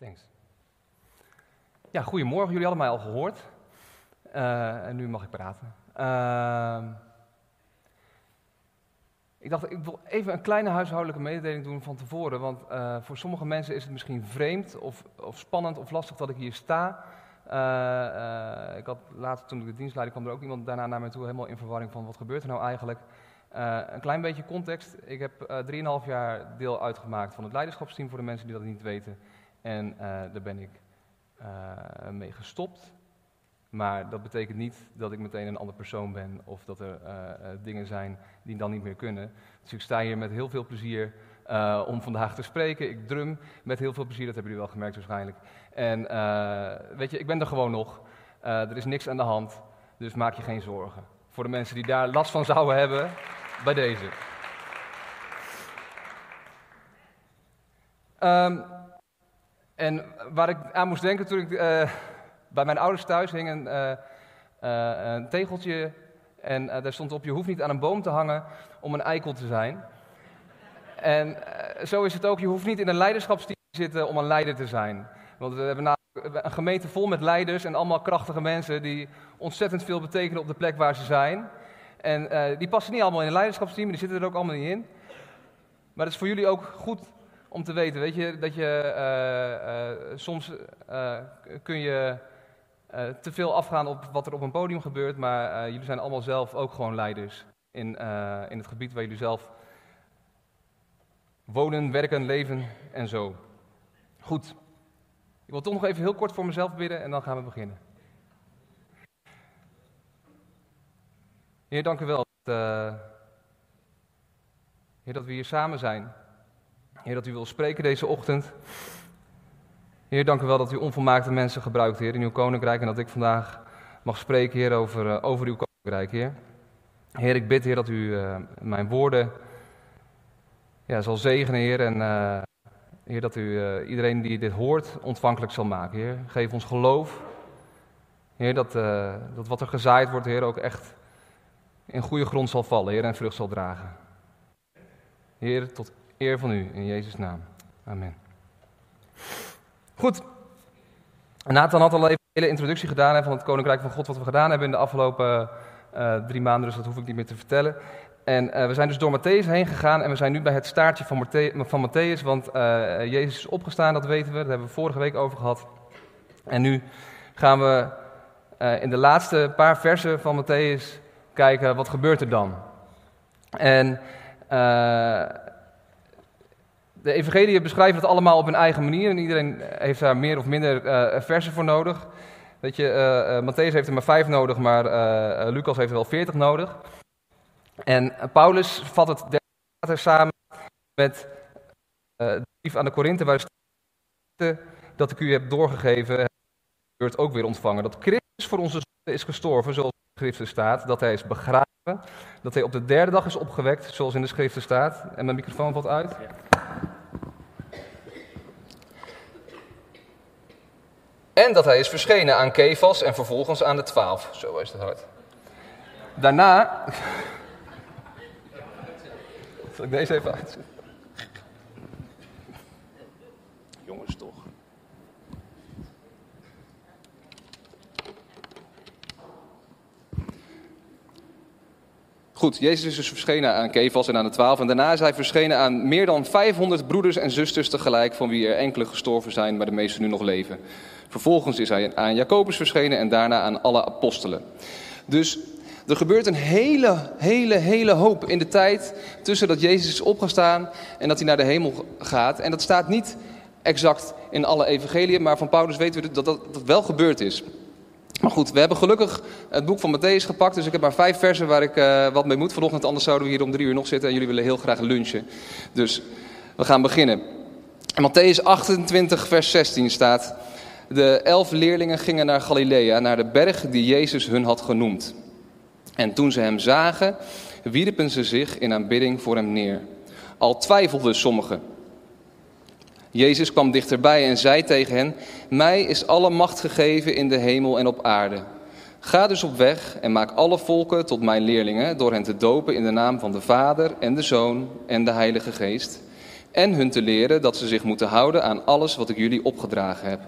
Thanks. Ja, goedemorgen. Jullie allemaal al gehoord. Uh, en nu mag ik praten. Uh, ik dacht, ik wil even een kleine huishoudelijke mededeling doen van tevoren. Want uh, voor sommige mensen is het misschien vreemd of, of, spannend of lastig dat ik hier sta. Uh, ik had later, toen ik de dienst leidde, kwam er ook iemand daarna naar mij toe, helemaal in verwarring van wat gebeurt er nou eigenlijk. een klein beetje context. Ik heb 3,5 jaar deel uitgemaakt van het leiderschapsteam voor de mensen die dat niet weten. En daar ben ik mee gestopt. Maar dat betekent niet dat ik meteen een andere persoon ben of dat er uh, dingen zijn die dan niet meer kunnen. Dus ik sta hier met heel veel plezier om vandaag te spreken. Ik drum met heel veel plezier, dat hebben jullie wel gemerkt waarschijnlijk. En weet je, ik ben er gewoon nog. er is niks aan de hand, dus maak je geen zorgen. Voor de mensen die daar last van zouden hebben, bij deze. Um, en waar ik aan moest denken toen ik bij mijn ouders thuis hing een, uh, uh, een tegeltje en daar stond op: Je hoeft niet aan een boom te hangen om een eikel te zijn. En zo is het ook: je hoeft niet in een leiderschapsteam te zitten om een leider te zijn. Want we hebben een gemeente vol met leiders en allemaal krachtige mensen die ontzettend veel betekenen op de plek waar ze zijn. En die passen niet allemaal in een leiderschapsteam, die zitten er ook allemaal niet in. Maar het is voor jullie ook goed om te weten, weet je, dat je soms kun je te veel afgaan op wat er op een podium gebeurt, maar jullie zijn allemaal zelf ook gewoon leiders in, in het gebied waar jullie zelf wonen, werken, leven en zo. Goed. Ik wil toch nog even heel kort voor mezelf bidden en dan gaan we beginnen. Heer, dank u wel. Dat, Heer, dat we hier samen zijn. Heer, dat u wil spreken deze ochtend. Heer, dank u wel dat u onvolmaakte mensen gebruikt, Heer, in uw koninkrijk. En dat ik vandaag mag spreken, Heer, over, uh, over uw koninkrijk, Heer. Heer, ik bid, Heer, dat u uh, mijn woorden ja, zal zegenen, Heer. En uh, Heer, dat u iedereen die dit hoort ontvankelijk zal maken, Heer. Geef ons geloof. Heer, dat, dat wat er gezaaid wordt, Heer, ook echt in goede grond zal vallen, Heer, en vrucht zal dragen. Heer, tot eer van u, in Jezus' naam. Amen. Goed. Nathan had al even een hele introductie gedaan van het Koninkrijk van God, wat we gedaan hebben in de afgelopen uh, drie maanden, dus dat hoef ik niet meer te vertellen. En uh, we zijn dus door Matthäus heen gegaan en we zijn nu bij het staartje van, Matthäus, van want uh, Jezus is opgestaan, dat weten we, daar hebben we vorige week over gehad. En nu gaan we in de laatste paar versen van Matthäus kijken, wat gebeurt er dan? En de evangelieën beschrijven het allemaal op hun eigen manier en iedereen heeft daar meer of minder uh, versen voor nodig. Weet je, uh, uh, Matthäus heeft er maar vijf nodig, maar Lucas heeft er wel veertig nodig. En Paulus vat het later samen met de brief aan de Korinthe, waar dat ik u heb doorgegeven, wordt ook weer ontvangen. Dat Christus voor onze zonde is gestorven, zoals in de schriften staat, dat hij is begraven, dat hij op de derde dag is opgewekt, zoals in de schriften staat. En mijn microfoon valt uit. En dat hij is verschenen aan Kefas en vervolgens aan de twaalf. Zo is het hard. Daarna. Zal ik deze even uitzetten? Jongens, toch. Goed, Jezus is dus verschenen aan Kefas en aan de twaalf. En daarna is hij verschenen aan meer dan 500 broeders en zusters tegelijk, van wie er enkele gestorven zijn, maar de meeste nu nog leven. Vervolgens is hij aan Jacobus verschenen en daarna aan alle apostelen. Dus er gebeurt een hele, hele, hele hoop in de tijd tussen dat Jezus is opgestaan en dat hij naar de hemel gaat. En dat staat niet exact in alle evangeliën, maar van Paulus weten we dat dat, wel gebeurd is. Maar goed, we hebben gelukkig het boek van Matthäus gepakt, dus ik heb maar vijf versen waar ik uh, wat mee moet vanochtend. Anders zouden we hier om drie uur nog zitten en jullie willen heel graag lunchen. Dus we gaan beginnen. In Matthäus 28, vers 16 staat... De elf leerlingen gingen naar Galilea, naar de berg die Jezus hun had genoemd. En toen ze hem zagen, wierpen ze zich in aanbidding voor hem neer. Al twijfelden sommigen. Jezus kwam dichterbij en zei tegen hen: Mij is alle macht gegeven in de hemel en op aarde. Ga dus op weg en maak alle volken tot mijn leerlingen door hen te dopen in de naam van de Vader en de Zoon en de Heilige Geest en hun te leren dat ze zich moeten houden aan alles wat ik jullie opgedragen heb.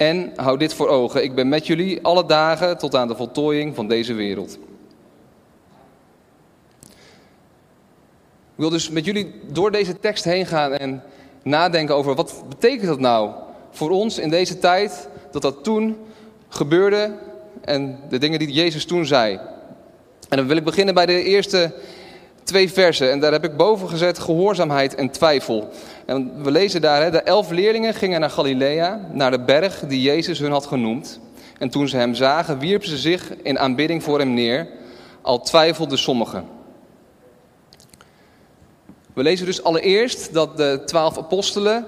En hou dit voor ogen: ik ben met jullie alle dagen tot aan de voltooiing van deze wereld. Ik wil dus met jullie door deze tekst heen gaan en nadenken over wat betekent dat nou voor ons in deze tijd, dat dat toen gebeurde en de dingen die Jezus toen zei. En dan wil ik beginnen bij de eerste twee versen. En daar heb ik boven gezet gehoorzaamheid en twijfel. En we lezen daar, hè, de elf leerlingen gingen naar Galilea, naar de berg die Jezus hun had genoemd. En toen ze hem zagen, wierpen ze zich in aanbidding voor hem neer, al twijfelden sommigen. We lezen dus allereerst dat de twaalf apostelen,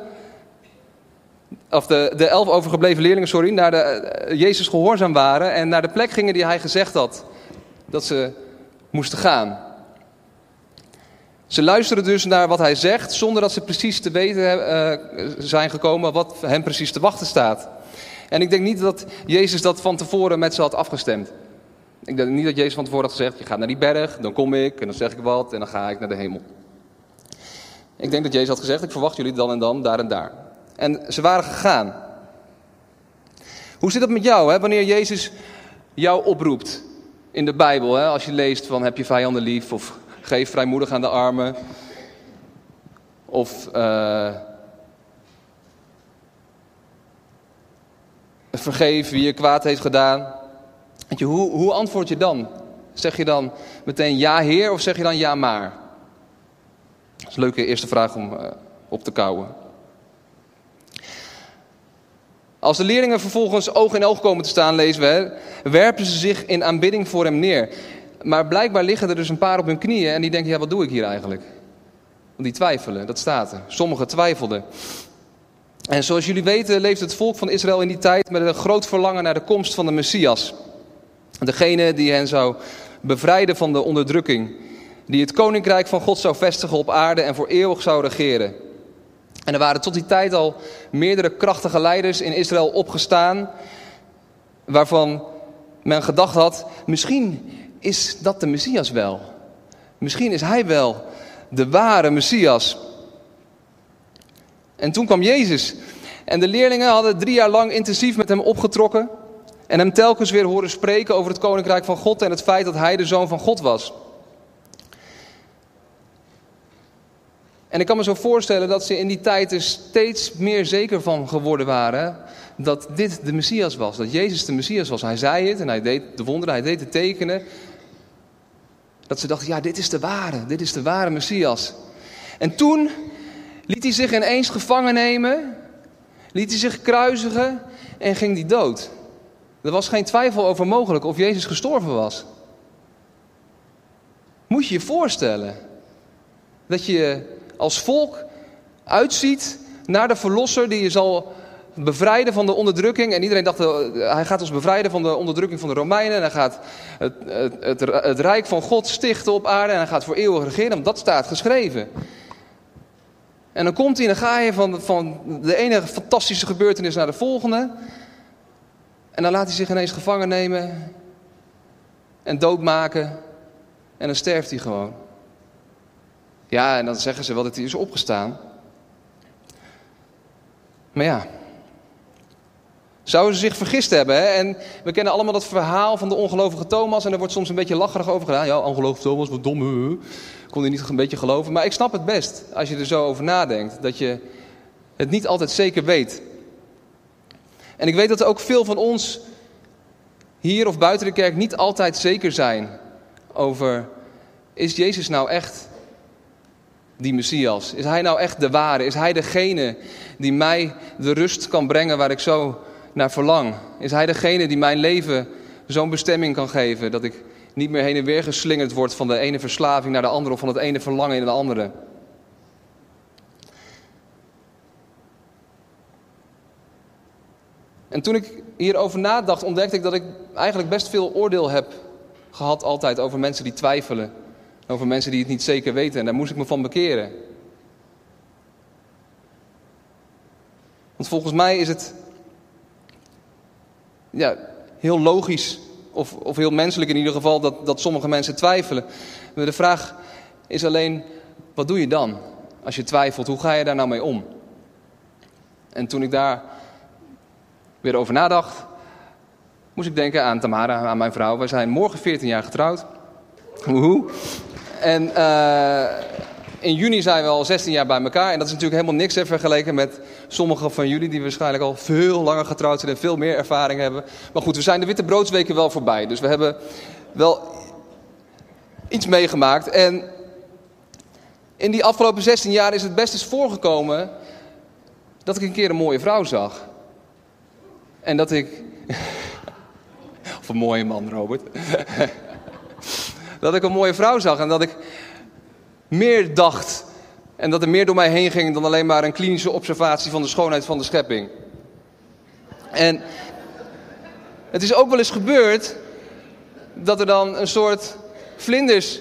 of de, de elf overgebleven leerlingen, sorry, naar de, eh, Jezus gehoorzaam waren en naar de plek gingen die hij gezegd had dat ze moesten gaan. Ze luisteren dus naar wat hij zegt, zonder dat ze precies te weten uh, zijn gekomen wat hen precies te wachten staat. En ik denk niet dat Jezus dat van tevoren met ze had afgestemd. Ik denk niet dat Jezus van tevoren had gezegd: Je gaat naar die berg, dan kom ik en dan zeg ik wat en dan ga ik naar de hemel. Ik denk dat Jezus had gezegd: Ik verwacht jullie dan en dan, daar en daar. En ze waren gegaan. Hoe zit het met jou, hè? wanneer Jezus jou oproept in de Bijbel? Hè? Als je leest van heb je vijanden lief of geef vrijmoedig aan de armen. Of uh, vergeef wie je kwaad heeft gedaan. Weet je, hoe, hoe antwoord je dan? Zeg je dan meteen ja heer of zeg je dan ja maar? Dat is een leuke eerste vraag om uh, op te kouwen. Als de leerlingen vervolgens oog in oog komen te staan, lezen we, werpen ze zich in aanbidding voor hem neer. Maar blijkbaar liggen er dus een paar op hun knieën en die denken, ja wat doe ik hier eigenlijk? Want die twijfelen, dat staat er. Sommigen twijfelden. En zoals jullie weten leeft het volk van Israël in die tijd met een groot verlangen naar de komst van de Messias. Degene die hen zou bevrijden van de onderdrukking. Die het koninkrijk van God zou vestigen op aarde en voor eeuwig zou regeren. En er waren tot die tijd al meerdere krachtige leiders in Israël opgestaan. Waarvan men gedacht had, misschien is dat de Messias wel. Misschien is hij wel de ware Messias. En toen kwam Jezus. En de leerlingen hadden drie jaar lang intensief met hem opgetrokken. En hem telkens weer horen spreken over het koninkrijk van God en het feit dat hij de zoon van God was. En ik kan me zo voorstellen dat ze in die tijd er steeds meer zeker van geworden waren dat dit de Messias was. Dat Jezus de Messias was. Hij zei het en hij deed de wonderen, hij deed de tekenen. Dat ze dachten, ja, dit is de ware, dit is de ware Messias. En toen liet hij zich ineens gevangen nemen, liet hij zich kruisigen en ging hij dood. Er was geen twijfel over mogelijk of Jezus gestorven was. Moet je je voorstellen dat je als volk uitziet naar de verlosser die je zal bevrijden van de onderdrukking. En iedereen dacht, uh, hij gaat ons bevrijden van de onderdrukking van de Romeinen. En hij gaat het, het, het, rijk van God stichten op aarde. En hij gaat voor eeuwig regeren. Dat staat geschreven. En dan komt hij en dan ga je van, van de ene fantastische gebeurtenis naar de volgende. En dan laat hij zich ineens gevangen nemen. En doodmaken. En dan sterft hij gewoon. Ja, en dan zeggen ze wel dat hij is opgestaan. Maar ja, Zouden ze zich vergist hebben? Hè? En we kennen allemaal dat verhaal van de ongelovige Thomas. En daar wordt soms een beetje lacherig over gedaan. Ja, ongelovige Thomas, wat dom. Huh? Kon hij niet een beetje geloven. Maar ik snap het best, als je er zo over nadenkt. Dat je het niet altijd zeker weet. En ik weet dat er ook veel van ons hier of buiten de kerk niet altijd zeker zijn over... Is Jezus nou echt die Messias? Is hij nou echt de ware? Is hij degene die mij de rust kan brengen waar ik zo naar verlang? Is Hij degene die mijn leven zo'n bestemming kan geven dat ik niet meer heen en weer geslingerd word van de ene verslaving naar de andere of van het ene verlangen in de andere? En toen ik hierover nadacht, ontdekte ik dat ik eigenlijk best veel oordeel heb gehad altijd over mensen die twijfelen. Over mensen die het niet zeker weten. En daar moest ik me van bekeren. Want volgens mij is het ja, heel logisch, of, of heel menselijk in ieder geval, dat, dat sommige mensen twijfelen. Maar de vraag is alleen, wat doe je dan? als je twijfelt, hoe ga je daar nou mee om? En toen ik daar weer over nadacht, moest ik denken aan Tamara, aan mijn vrouw. Wij zijn morgen 14 jaar getrouwd. Woehoe. En uh, in juni zijn we al 16 jaar bij elkaar. En dat is natuurlijk helemaal niks hè, vergeleken met sommigen van jullie die waarschijnlijk al veel langer getrouwd zijn en veel meer ervaring hebben. Maar goed, we zijn de witte broodsweken wel voorbij. Dus we hebben wel iets meegemaakt. En in die afgelopen 16 jaar is het best eens voorgekomen dat ik een keer een mooie vrouw zag. En dat ik. of een mooie man, Robert. dat ik een mooie vrouw zag en dat ik meer dacht. En dat er meer door mij heen ging dan alleen maar een klinische observatie van de schoonheid van de schepping. En het is ook wel eens gebeurd dat er dan een soort vlinders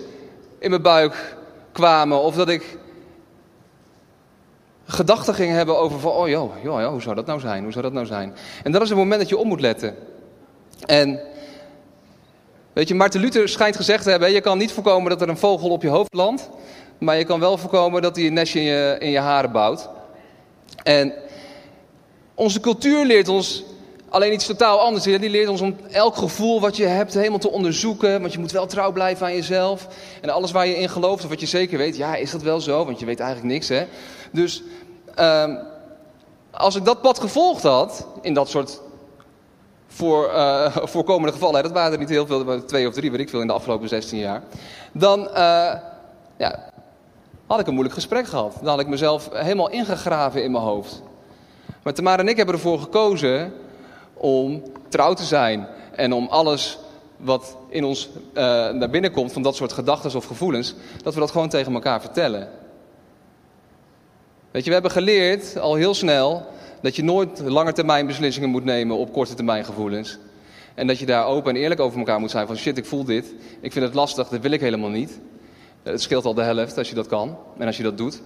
in mijn buik kwamen. Of dat ik gedachten ging hebben over van, oh joh, joh, joh, hoe zou dat nou zijn? Hoe zou dat nou zijn? En dat is het moment dat je op moet letten. En weet je, Maarten Luther schijnt gezegd te hebben, je kan niet voorkomen dat er een vogel op je hoofd landt. Maar je kan wel voorkomen dat hij een nestje in je, in je haren bouwt. En onze cultuur leert ons alleen iets totaal anders. Die leert ons om elk gevoel wat je hebt helemaal te onderzoeken. Want je moet wel trouw blijven aan jezelf. En alles waar je in gelooft of wat je zeker weet, ja, is dat wel zo? Want je weet eigenlijk niks, hè? Dus um, als ik dat pad gevolgd had, in dat soort voor, uh, voorkomende gevallen, dat waren er niet heel veel, twee of drie, weet ik veel, in de afgelopen 16 jaar. Dan uh, ja, had ik een moeilijk gesprek gehad. Dan had ik mezelf helemaal ingegraven in mijn hoofd. Maar Tamara en ik hebben ervoor gekozen om trouw te zijn. En om alles wat in ons uh, naar binnen komt, van dat soort gedachten of gevoelens, dat we dat gewoon tegen elkaar vertellen. Weet je, we hebben geleerd al heel snel dat je nooit lange termijn beslissingen moet nemen op korte termijn gevoelens. En dat je daar open en eerlijk over elkaar moet zijn van shit, ik voel dit, ik vind het lastig, dat wil ik helemaal niet. Het scheelt al de helft als je dat kan en als je dat doet.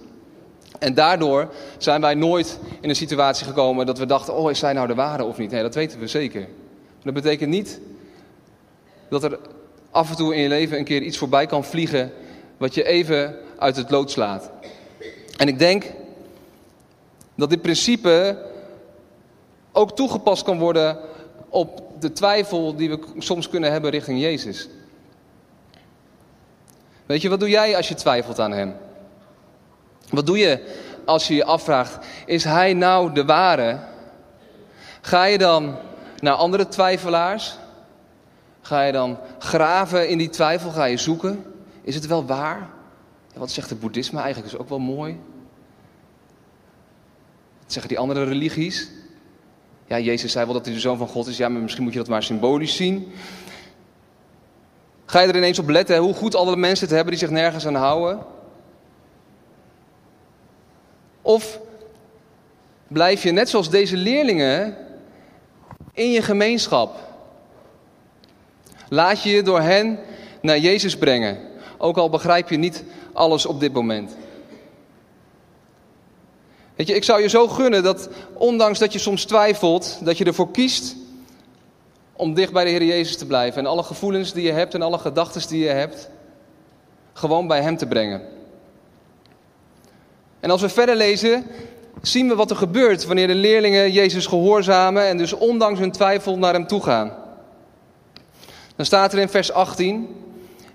En daardoor zijn wij nooit in een situatie gekomen dat we dachten, oh is zij nou de ware of niet? Nee, dat weten we zeker. Dat betekent niet dat er af en toe in je leven een keer iets voorbij kan vliegen wat je even uit het lood slaat. En ik denk dat dit principe ook toegepast kan worden op de twijfel die we soms kunnen hebben richting Jezus. Weet je, wat doe jij als je twijfelt aan Hem? Wat doe je als je je afvraagt, is Hij nou de ware? Ga je dan naar andere twijfelaars? Ga je dan graven in die twijfel? Ga je zoeken? Is het wel waar? wat zegt het boeddhisme eigenlijk? is ook wel mooi. Zeggen die andere religies? Ja, Jezus zei wel dat hij de zoon van God is. Ja, maar misschien moet je dat maar symbolisch zien. Ga je er ineens op letten hoe goed alle mensen het hebben die zich nergens aan houden? Of blijf je net zoals deze leerlingen in je gemeenschap? Laat je je door hen naar Jezus brengen, ook al begrijp je niet alles op dit moment. Weet je, ik zou je zo gunnen dat, ondanks dat je soms twijfelt, dat je ervoor kiest om dicht bij de Heer Jezus te blijven. En alle gevoelens die je hebt en alle gedachten die je hebt, gewoon bij Hem te brengen. En als we verder lezen, zien we wat er gebeurt wanneer de leerlingen Jezus gehoorzamen en dus ondanks hun twijfel naar Hem toe gaan. Dan staat er in vers 18,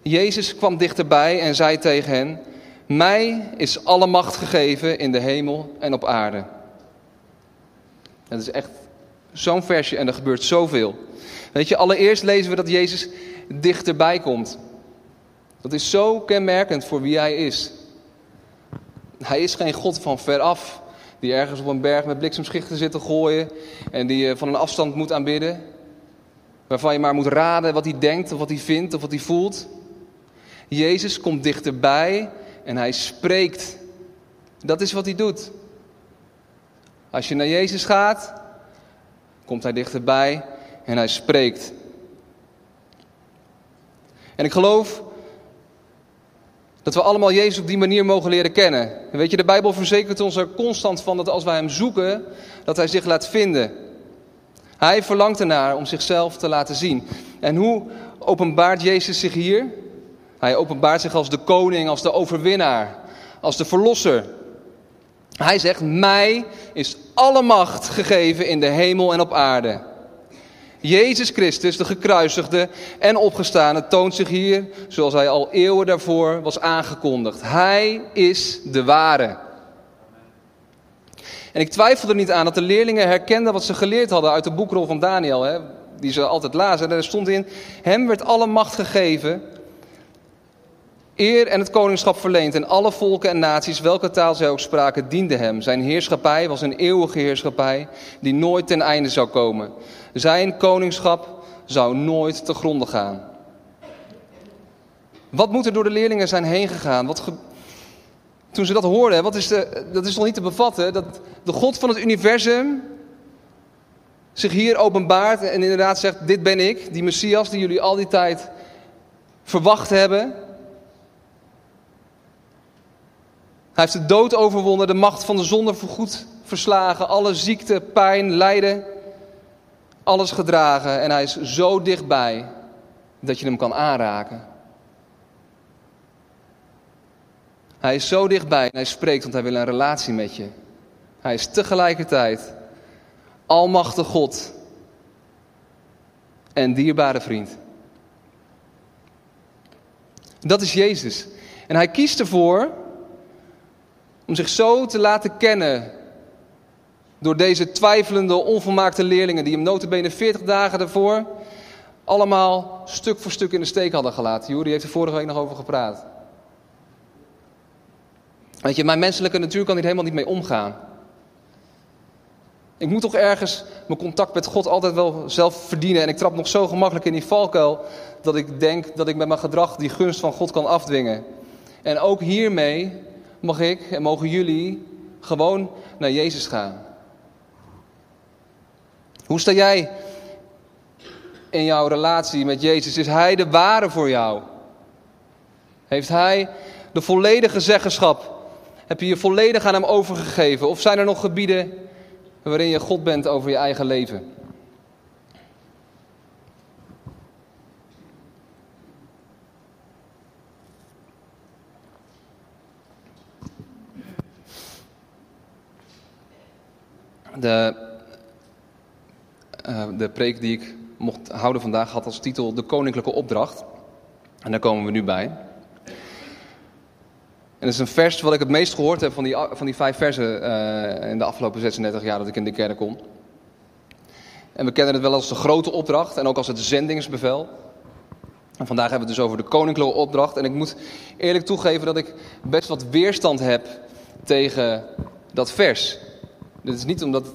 Jezus kwam dichterbij en zei tegen hen, mij is alle macht gegeven in de hemel en op aarde. Dat is echt zo'n versje en er gebeurt zoveel. Weet je, allereerst lezen we dat Jezus dichterbij komt. Dat is zo kenmerkend voor wie hij is. Hij is geen God van veraf, die ergens op een berg met bliksemschichten zit te gooien en die je van een afstand moet aanbidden. Waarvan je maar moet raden wat hij denkt of wat hij vindt of wat hij voelt. Jezus komt dichterbij en hij spreekt. Dat is wat hij doet. Als je naar Jezus gaat, komt hij dichterbij en hij spreekt. En ik geloof dat we allemaal Jezus op die manier mogen leren kennen. weet je, de Bijbel verzekert ons er constant van dat als wij Hem zoeken, dat Hij zich laat vinden. Hij verlangt ernaar om zichzelf te laten zien. En hoe openbaart Jezus zich hier? Hij openbaart zich als de koning, als de overwinnaar, als de verlosser. Hij zegt, mij is alle macht gegeven in de hemel en op aarde. Jezus Christus, de gekruisigde en opgestane, toont zich hier zoals hij al eeuwen daarvoor was aangekondigd. Hij is de ware. En ik twijfel er niet aan dat de leerlingen herkenden wat ze geleerd hadden uit de boekrol van Daniel, hè, die ze altijd lazen. En er stond in, hem werd alle macht gegeven, eer en het koningschap verleend. En alle volken en naties, welke taal zij ook spraken, dienden hem. Zijn heerschappij was een eeuwige heerschappij die nooit ten einde zou komen. Zijn koningschap zou nooit te gronden gaan. Wat moet er door de leerlingen zijn heen gegaan? Wat Toen ze dat hoorden, wat is de, dat is nog niet te bevatten, dat de God van het universum zich hier openbaart en inderdaad zegt, dit ben ik, die Messias die jullie al die tijd verwacht hebben. Hij heeft de dood overwonnen, de macht van de zonde voorgoed verslagen, alle ziekte, pijn, lijden alles gedragen en hij is zo dichtbij dat je hem kan aanraken. Hij is zo dichtbij en hij spreekt, want hij wil een relatie met je. Hij is tegelijkertijd almachtig God en dierbare vriend. Dat is Jezus. En hij kiest ervoor om zich zo te laten kennen door deze twijfelende, onvolmaakte leerlingen die hem notabene 40 dagen daarvoor allemaal stuk voor stuk in de steek hadden gelaten. Juri heeft er vorige week nog over gepraat. Weet je, mijn menselijke natuur kan hier helemaal niet mee omgaan. Ik moet toch ergens mijn contact met God altijd wel zelf verdienen. En ik trap nog zo gemakkelijk in die valkuil dat ik denk dat ik met mijn gedrag die gunst van God kan afdwingen. En ook hiermee mag ik en mogen jullie gewoon naar Jezus gaan. Hoe sta jij in jouw relatie met Jezus? Is Hij de ware voor jou? Heeft Hij de volledige zeggenschap? Heb je je volledig aan Hem overgegeven? Of zijn er nog gebieden waarin je God bent over je eigen leven? De uh, de preek die ik mocht houden vandaag had als titel De Koninklijke Opdracht. En daar komen we nu bij. En dat is een vers wat ik het meest gehoord heb van die, van die vijf versen uh, in de afgelopen 36 jaar dat ik in de kerk kom. En we kennen het wel als de grote opdracht en ook als het zendingsbevel. En vandaag hebben we het dus over de koninklijke opdracht. En ik moet eerlijk toegeven dat ik best wat weerstand heb tegen dat vers. Dit is niet omdat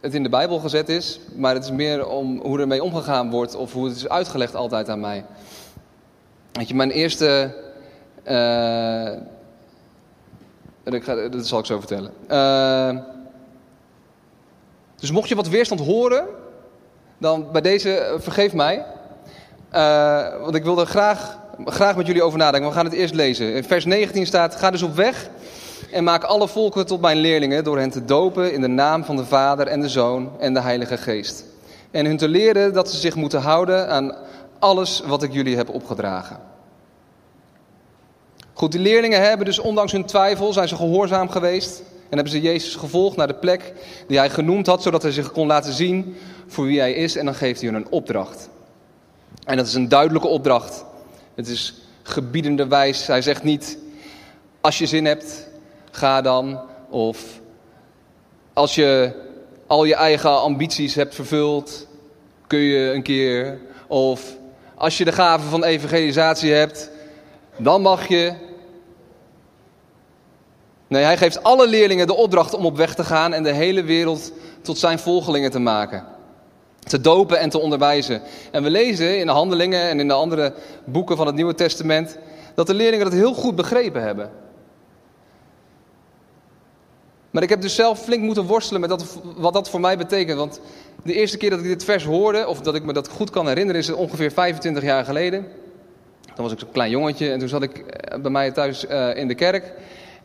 het in de Bijbel gezet is, maar het is meer om hoe ermee omgegaan wordt of hoe het is uitgelegd altijd aan mij. Weet je, mijn eerste. Uh, dat zal ik zo vertellen. Uh, dus mocht je wat weerstand horen, dan bij deze uh, vergeef mij. want ik wil er graag, graag met jullie over nadenken. We gaan het eerst lezen. In vers 19 staat: Ga dus op weg en maak alle volken tot mijn leerlingen door hen te dopen in de naam van de Vader en de Zoon en de Heilige Geest. En hun te leren dat ze zich moeten houden aan alles wat ik jullie heb opgedragen. Goed, die leerlingen hebben dus ondanks hun twijfel, zijn ze gehoorzaam geweest. En hebben ze Jezus gevolgd naar de plek die hij genoemd had, zodat hij zich kon laten zien voor wie hij is. En dan geeft hij hun een opdracht. En dat is een duidelijke opdracht. Het is gebiedende wijs. Hij zegt niet, als je zin hebt, ga dan. Of als je al je eigen ambities hebt vervuld, kun je een keer. Of als je de gave van evangelisatie hebt, dan mag je. Nee, hij geeft alle leerlingen de opdracht om op weg te gaan en de hele wereld tot zijn volgelingen te maken. Te dopen en te onderwijzen. En we lezen in de handelingen en in de andere boeken van het Nieuwe Testament dat de leerlingen dat heel goed begrepen hebben. Maar ik heb dus zelf flink moeten worstelen met wat dat voor mij betekent. Want de eerste keer dat ik dit vers hoorde, of dat ik me dat goed kan herinneren, is ongeveer 25 jaar geleden. Toen was ik zo'n klein jongetje en toen zat ik eh, bij mij thuis uh, in de kerk.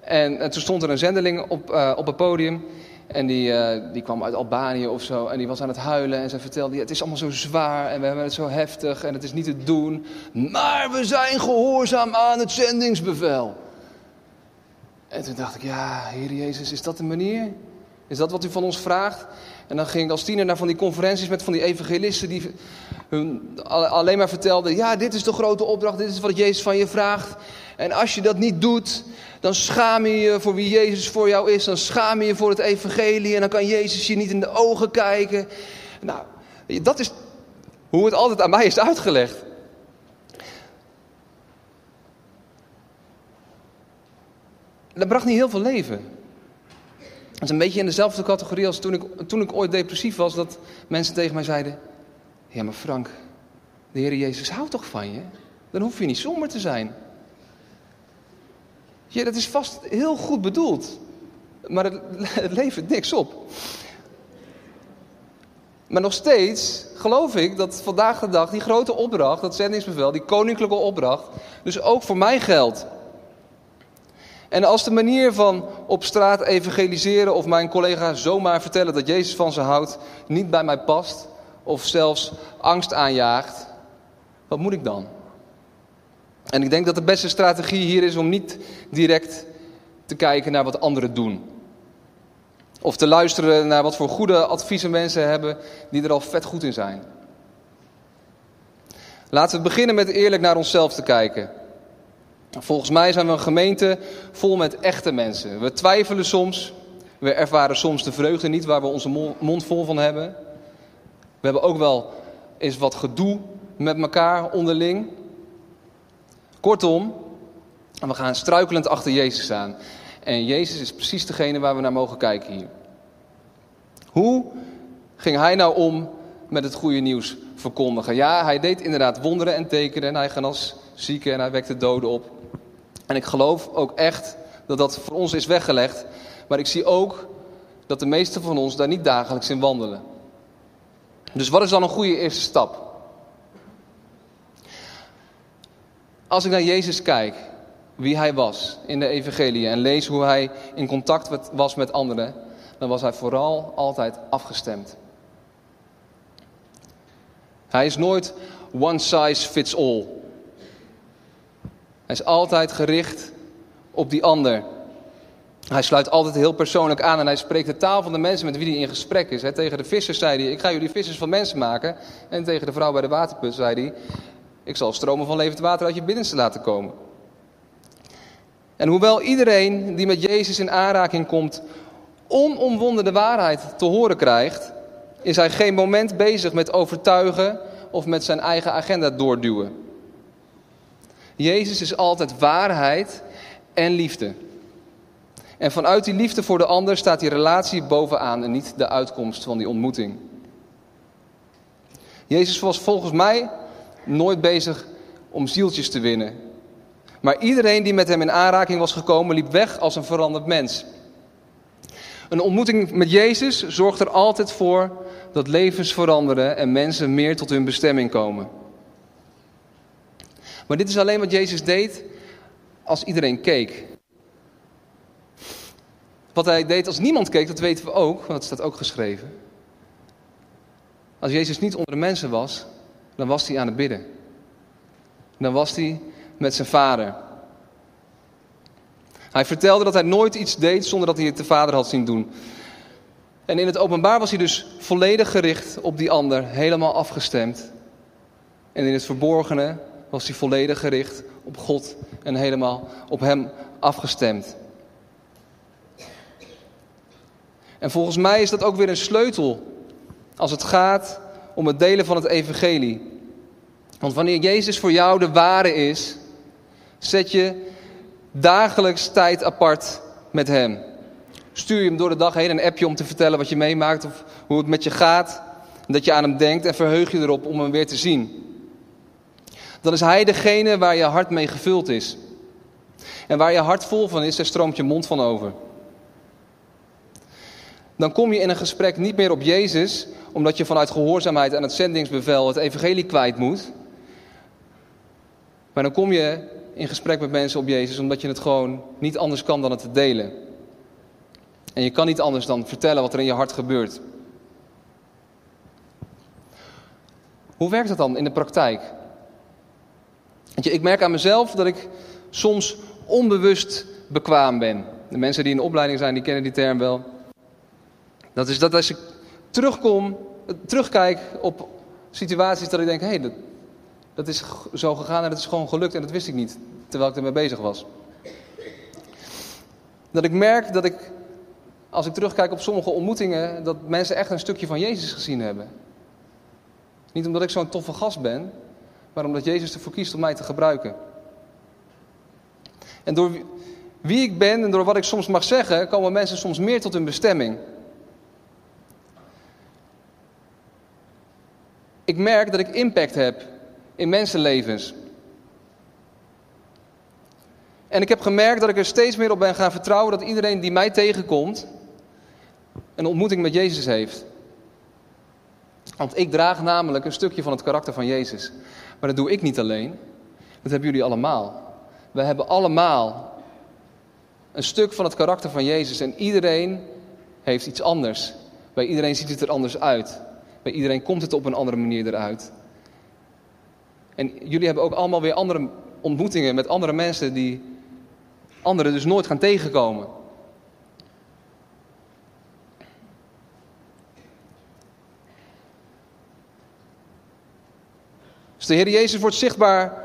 En, en, toen stond er een zendeling op, op het podium. En die, die kwam uit Albanië of zo. En die was aan het huilen. En ze vertelde: Het is allemaal zo zwaar. En we hebben het zo heftig. En het is niet te doen. Maar we zijn gehoorzaam aan het zendingsbevel. En toen dacht ik, ja, Heer Jezus, is dat de manier? Is dat wat u van ons vraagt? En dan ging ik als tiener naar van die conferenties met van die evangelisten die hun alleen maar vertelden, ja, dit is de grote opdracht, dit is wat Jezus van je vraagt. En als je dat niet doet, dan schaam je je voor wie Jezus voor jou is. Dan schaam je je voor het evangelie en dan kan Jezus je niet in de ogen kijken. Nou, dat is hoe het altijd aan mij is uitgelegd. Dat bracht niet heel veel leven. Het is een beetje in dezelfde categorie als toen ik, toen ik ooit depressief was, dat mensen tegen mij zeiden: Ja, maar Frank, de Heer Jezus houdt toch van je? Dan hoef je niet somber te zijn. Ja, dat is vast heel goed bedoeld, maar het, het levert niks op. Maar nog steeds geloof ik dat vandaag de dag die grote opdracht, dat zendingsbevel, die koninklijke opdracht, dus ook voor mij geldt. En als de manier van op straat evangeliseren of mijn collega zomaar vertellen dat Jezus van ze houdt niet bij mij past of zelfs angst aanjaagt, wat moet ik dan? En ik denk dat de beste strategie hier is om niet direct te kijken naar wat anderen doen. Of te luisteren naar wat voor goede adviezen mensen hebben die er al vet goed in zijn. Laten we beginnen met eerlijk naar onszelf te kijken. Volgens mij zijn we een gemeente vol met echte mensen. We twijfelen soms, we ervaren soms de vreugde niet waar we onze mond vol van hebben. We hebben ook wel eens wat gedoe met elkaar onderling. Kortom, we gaan struikelend achter Jezus aan. En Jezus is precies degene waar we naar mogen kijken hier. Hoe ging hij nou om met het goede nieuws verkondigen? Ja, hij deed inderdaad wonderen en tekenen. En hij genas zieken en hij wekte doden op. En ik geloof ook echt dat dat voor ons is weggelegd. Maar ik zie ook dat de meesten van ons daar niet dagelijks in wandelen. Dus wat is dan een goede eerste stap? Als ik naar Jezus kijk, wie hij was in de evangelie en lees hoe hij in contact was met anderen, dan was hij vooral altijd afgestemd. Hij is nooit one size fits all. Hij is altijd gericht op die ander. Hij sluit altijd heel persoonlijk aan en hij spreekt de taal van de mensen met wie hij in gesprek is. tegen de vissers zei hij, ik ga jullie vissers van mensen maken. En tegen de vrouw bij de waterput zei hij, ik zal stromen van levend water uit je binnenste laten komen. En hoewel iedereen die met Jezus in aanraking komt, onomwonden de waarheid te horen krijgt, is hij geen moment bezig met overtuigen of met zijn eigen agenda doorduwen. Jezus is altijd waarheid en liefde. En vanuit die liefde voor de ander staat die relatie bovenaan en niet de uitkomst van die ontmoeting. Jezus was volgens mij nooit bezig om zieltjes te winnen. Maar iedereen die met hem in aanraking was gekomen, liep weg als een veranderd mens. Een ontmoeting met Jezus zorgt er altijd voor dat levens veranderen en mensen meer tot hun bestemming komen. Maar dit is alleen wat Jezus deed als iedereen keek. Wat hij deed als niemand keek, dat weten we ook, want dat staat ook geschreven. Als Jezus niet onder de mensen was, dan was hij aan het bidden. Dan was hij met zijn vader. Hij vertelde dat hij nooit iets deed zonder dat hij het de vader had zien doen. En in het openbaar was hij dus volledig gericht op die ander, helemaal afgestemd. En in het verborgene was hij volledig gericht op God en helemaal op Hem afgestemd. En volgens mij is dat ook weer een sleutel als het gaat om het delen van het evangelie. Want wanneer Jezus voor jou de ware is, zet je dagelijks tijd apart met Hem. Stuur je hem door de dag heen een appje om te vertellen wat je meemaakt of hoe het met je gaat. En dat je aan hem denkt en verheug je erop om hem weer te zien dan is Hij degene waar je hart mee gevuld is. En waar je hart vol van is, daar stroomt je mond van over. Dan kom je in een gesprek niet meer op Jezus, omdat je vanuit gehoorzaamheid aan het zendingsbevel het evangelie kwijt moet. Maar dan kom je in gesprek met mensen op Jezus, omdat je het gewoon niet anders kan dan het te delen. En je kan niet anders dan vertellen wat er in je hart gebeurt. Hoe werkt dat dan in de praktijk? Je, ik merk aan mezelf dat ik soms onbewust bekwaam ben. De mensen die in de opleiding zijn, die kennen die term wel. Dat is dat als ik terugkom, terugkijk op situaties dat ik denk, hé, hey, dat, dat is zo gegaan en dat is gewoon gelukt en dat wist ik niet, terwijl ik ermee bezig was. Dat ik merk dat ik, als ik terugkijk op sommige ontmoetingen, dat mensen echt een stukje van Jezus gezien hebben. Niet omdat ik zo'n toffe gast ben, maar omdat Jezus ervoor kiest om mij te gebruiken. En door wie ik ben en door wat ik soms mag zeggen, komen mensen soms meer tot hun bestemming. Ik merk dat ik impact heb in mensenlevens. En ik heb gemerkt dat ik er steeds meer op ben gaan vertrouwen dat iedereen die mij tegenkomt een ontmoeting met Jezus heeft. Want ik draag namelijk een stukje van het karakter van Jezus. Maar dat doe ik niet alleen. Dat hebben jullie allemaal. We hebben allemaal een stuk van het karakter van Jezus. En iedereen heeft iets anders. Bij iedereen ziet het er anders uit. Bij iedereen komt het op een andere manier eruit. En jullie hebben ook allemaal weer andere ontmoetingen met andere mensen die anderen dus nooit gaan tegenkomen. De Heer Jezus wordt zichtbaar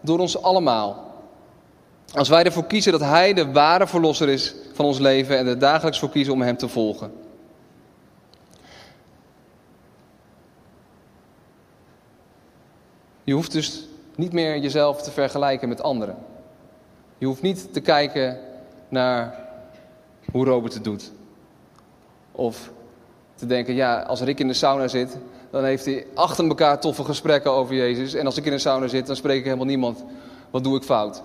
door ons allemaal. Als wij ervoor kiezen dat Hij de ware verlosser is van ons leven en er dagelijks voor kiezen om Hem te volgen. Je hoeft dus niet meer jezelf te vergelijken met anderen. Je hoeft niet te kijken naar hoe Robert het doet. Of te denken, ja, als Rick in de sauna zit, dan heeft hij achter elkaar toffe gesprekken over Jezus. En als ik in de sauna zit, dan spreek ik helemaal niemand. Wat doe ik fout?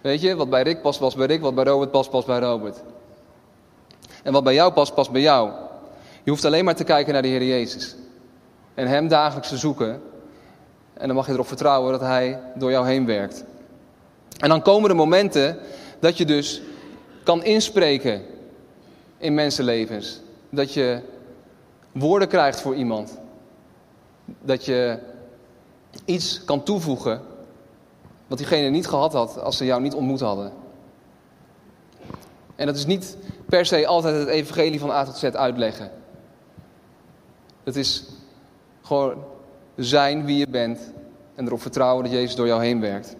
Weet je, wat bij Rick past, past bij Rick. Wat bij Robert past, past bij Robert. En wat bij jou past, past bij jou. Je hoeft alleen maar te kijken naar de Heer Jezus. En Hem dagelijks te zoeken. En dan mag je erop vertrouwen dat Hij door jou heen werkt. En dan komen de momenten dat je dus kan inspreken in mensenlevens. Dat je woorden krijgt voor iemand. Dat je iets kan toevoegen wat diegene niet gehad had als ze jou niet ontmoet hadden. En dat is niet per se altijd het evangelie van A tot Z uitleggen. Het is gewoon zijn wie je bent en erop vertrouwen dat Jezus door jou heen werkt.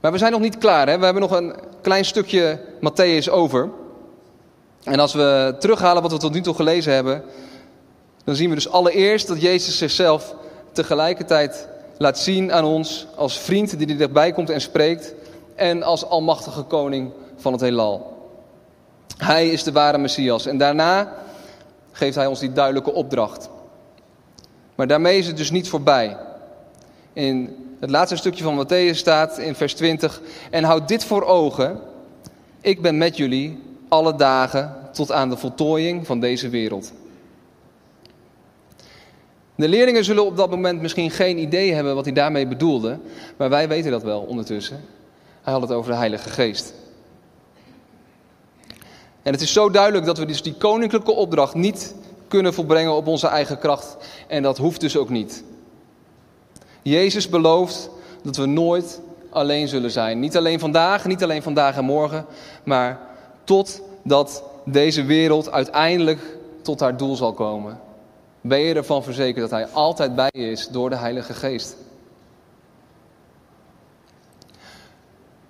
Maar we zijn nog niet klaar. Hè? We hebben nog een klein stukje Matthäus over. En als we terughalen wat we tot nu toe gelezen hebben, dan zien we dus allereerst dat Jezus zichzelf tegelijkertijd laat zien aan ons als vriend die er dichtbij komt en spreekt en als almachtige koning van het heelal. Hij is de ware Messias en daarna geeft hij ons die duidelijke opdracht. Maar daarmee is het dus niet voorbij. In het laatste stukje van Matthäus staat in vers 20: En houd dit voor ogen: ik ben met jullie alle dagen tot aan de voltooiing van deze wereld. De leerlingen zullen op dat moment misschien geen idee hebben wat hij daarmee bedoelde, maar wij weten dat wel ondertussen. Hij had het over de Heilige Geest. En het is zo duidelijk dat we dus die koninklijke opdracht niet kunnen volbrengen op onze eigen kracht. En dat hoeft dus ook niet. Jezus belooft dat we nooit alleen zullen zijn. Niet alleen vandaag, niet alleen vandaag en morgen, maar totdat deze wereld uiteindelijk tot haar doel zal komen. Ben je ervan verzekerd dat Hij altijd bij je is door de Heilige Geest?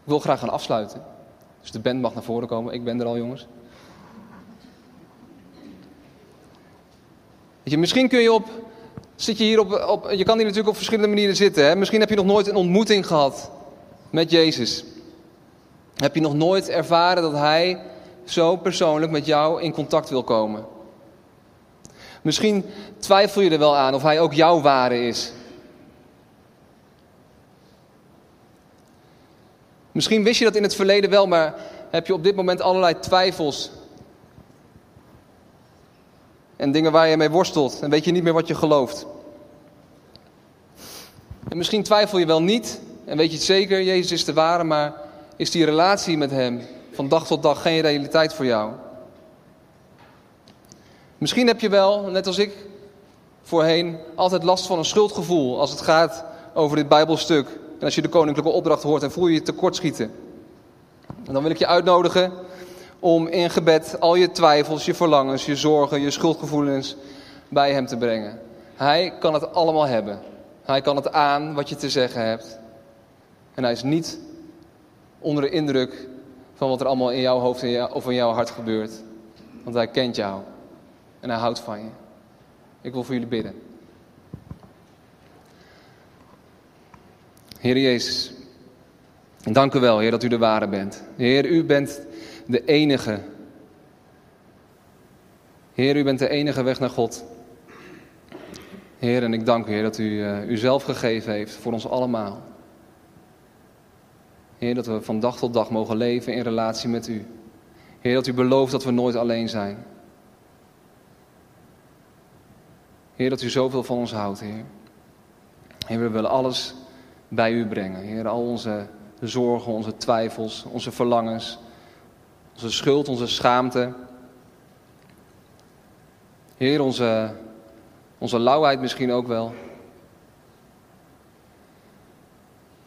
Ik wil graag gaan afsluiten. Dus de band mag naar voren komen. Ik ben er al, jongens. Weet je, misschien kun je op. Zit je hier op, op. Je kan hier natuurlijk op verschillende manieren zitten. Hè? Misschien heb je nog nooit een ontmoeting gehad met Jezus. Heb je nog nooit ervaren dat Hij zo persoonlijk met jou in contact wil komen? Misschien twijfel je er wel aan of Hij ook jouw ware is. Misschien wist je dat in het verleden wel, maar heb je op dit moment allerlei twijfels en dingen waar je mee worstelt en weet je niet meer wat je gelooft. En misschien twijfel je wel niet en weet je het zeker, Jezus is de ware, maar is die relatie met Hem van dag tot dag geen realiteit voor jou? Misschien heb je wel, net als ik voorheen, altijd last van een schuldgevoel als het gaat over dit Bijbelstuk En als je de koninklijke opdracht hoort en voel je je tekortschieten. En dan wil ik je uitnodigen om in gebed al je twijfels, je verlangens, je zorgen, je schuldgevoelens bij hem te brengen. Hij kan het allemaal hebben. Hij kan het aan wat je te zeggen hebt. En hij is niet onder de indruk van wat er allemaal in jouw hoofd of in jouw hart gebeurt. Want hij kent jou. En hij houdt van je. Ik wil voor jullie bidden. Heer Jezus, dank u wel, Heer, dat u de ware bent. Heer, u bent de enige. Heer, u bent de enige weg naar God. Heer, en ik dank u, Heer, dat u uh, uzelf gegeven heeft voor ons allemaal. Heer, dat we van dag tot dag mogen leven in relatie met u. Heer, dat u belooft dat we nooit alleen zijn. Heer, dat u zoveel van ons houdt, Heer. Heer, we willen alles bij u brengen. Heer, al onze zorgen, onze twijfels, onze verlangens, onze schuld, onze schaamte. Heer, onze, onze lauwheid misschien ook wel.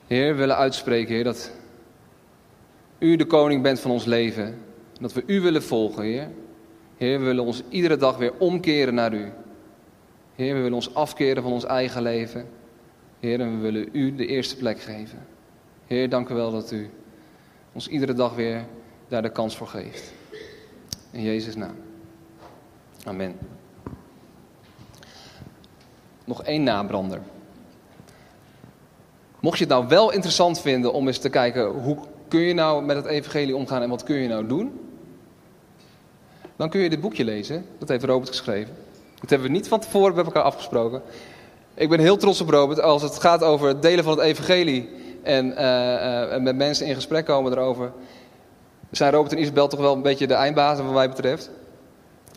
Heer, we willen uitspreken, Heer, dat u de koning bent van ons leven. Dat we u willen volgen, Heer. Heer, we willen ons iedere dag weer omkeren naar u. Heer, we willen ons afkeren van ons eigen leven. Heer, en we willen u de eerste plek geven. Heer, dank u wel dat u ons iedere dag weer daar de kans voor geeft. In Jezus' naam. Amen. Nog één nabrander. Mocht je het nou wel interessant vinden om eens te kijken hoe kun je nou met het evangelie omgaan en wat kun je nou doen? Dan kun je dit boekje lezen. Dat heeft Robert geschreven. Dat hebben we niet van tevoren met elkaar afgesproken. Ik ben heel trots op Robert als het gaat over delen van het evangelie en, uh, met mensen in gesprek komen erover. Zijn Robert en Isabel toch wel een beetje de eindbazen wat mij betreft.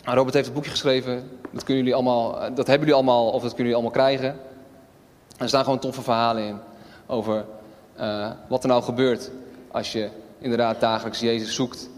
Robert heeft het boekje geschreven, dat, kunnen jullie allemaal, eh, dat hebben jullie allemaal of dat kunnen jullie allemaal krijgen. Er staan gewoon toffe verhalen in over uh, wat er nou gebeurt als je inderdaad dagelijks Jezus zoekt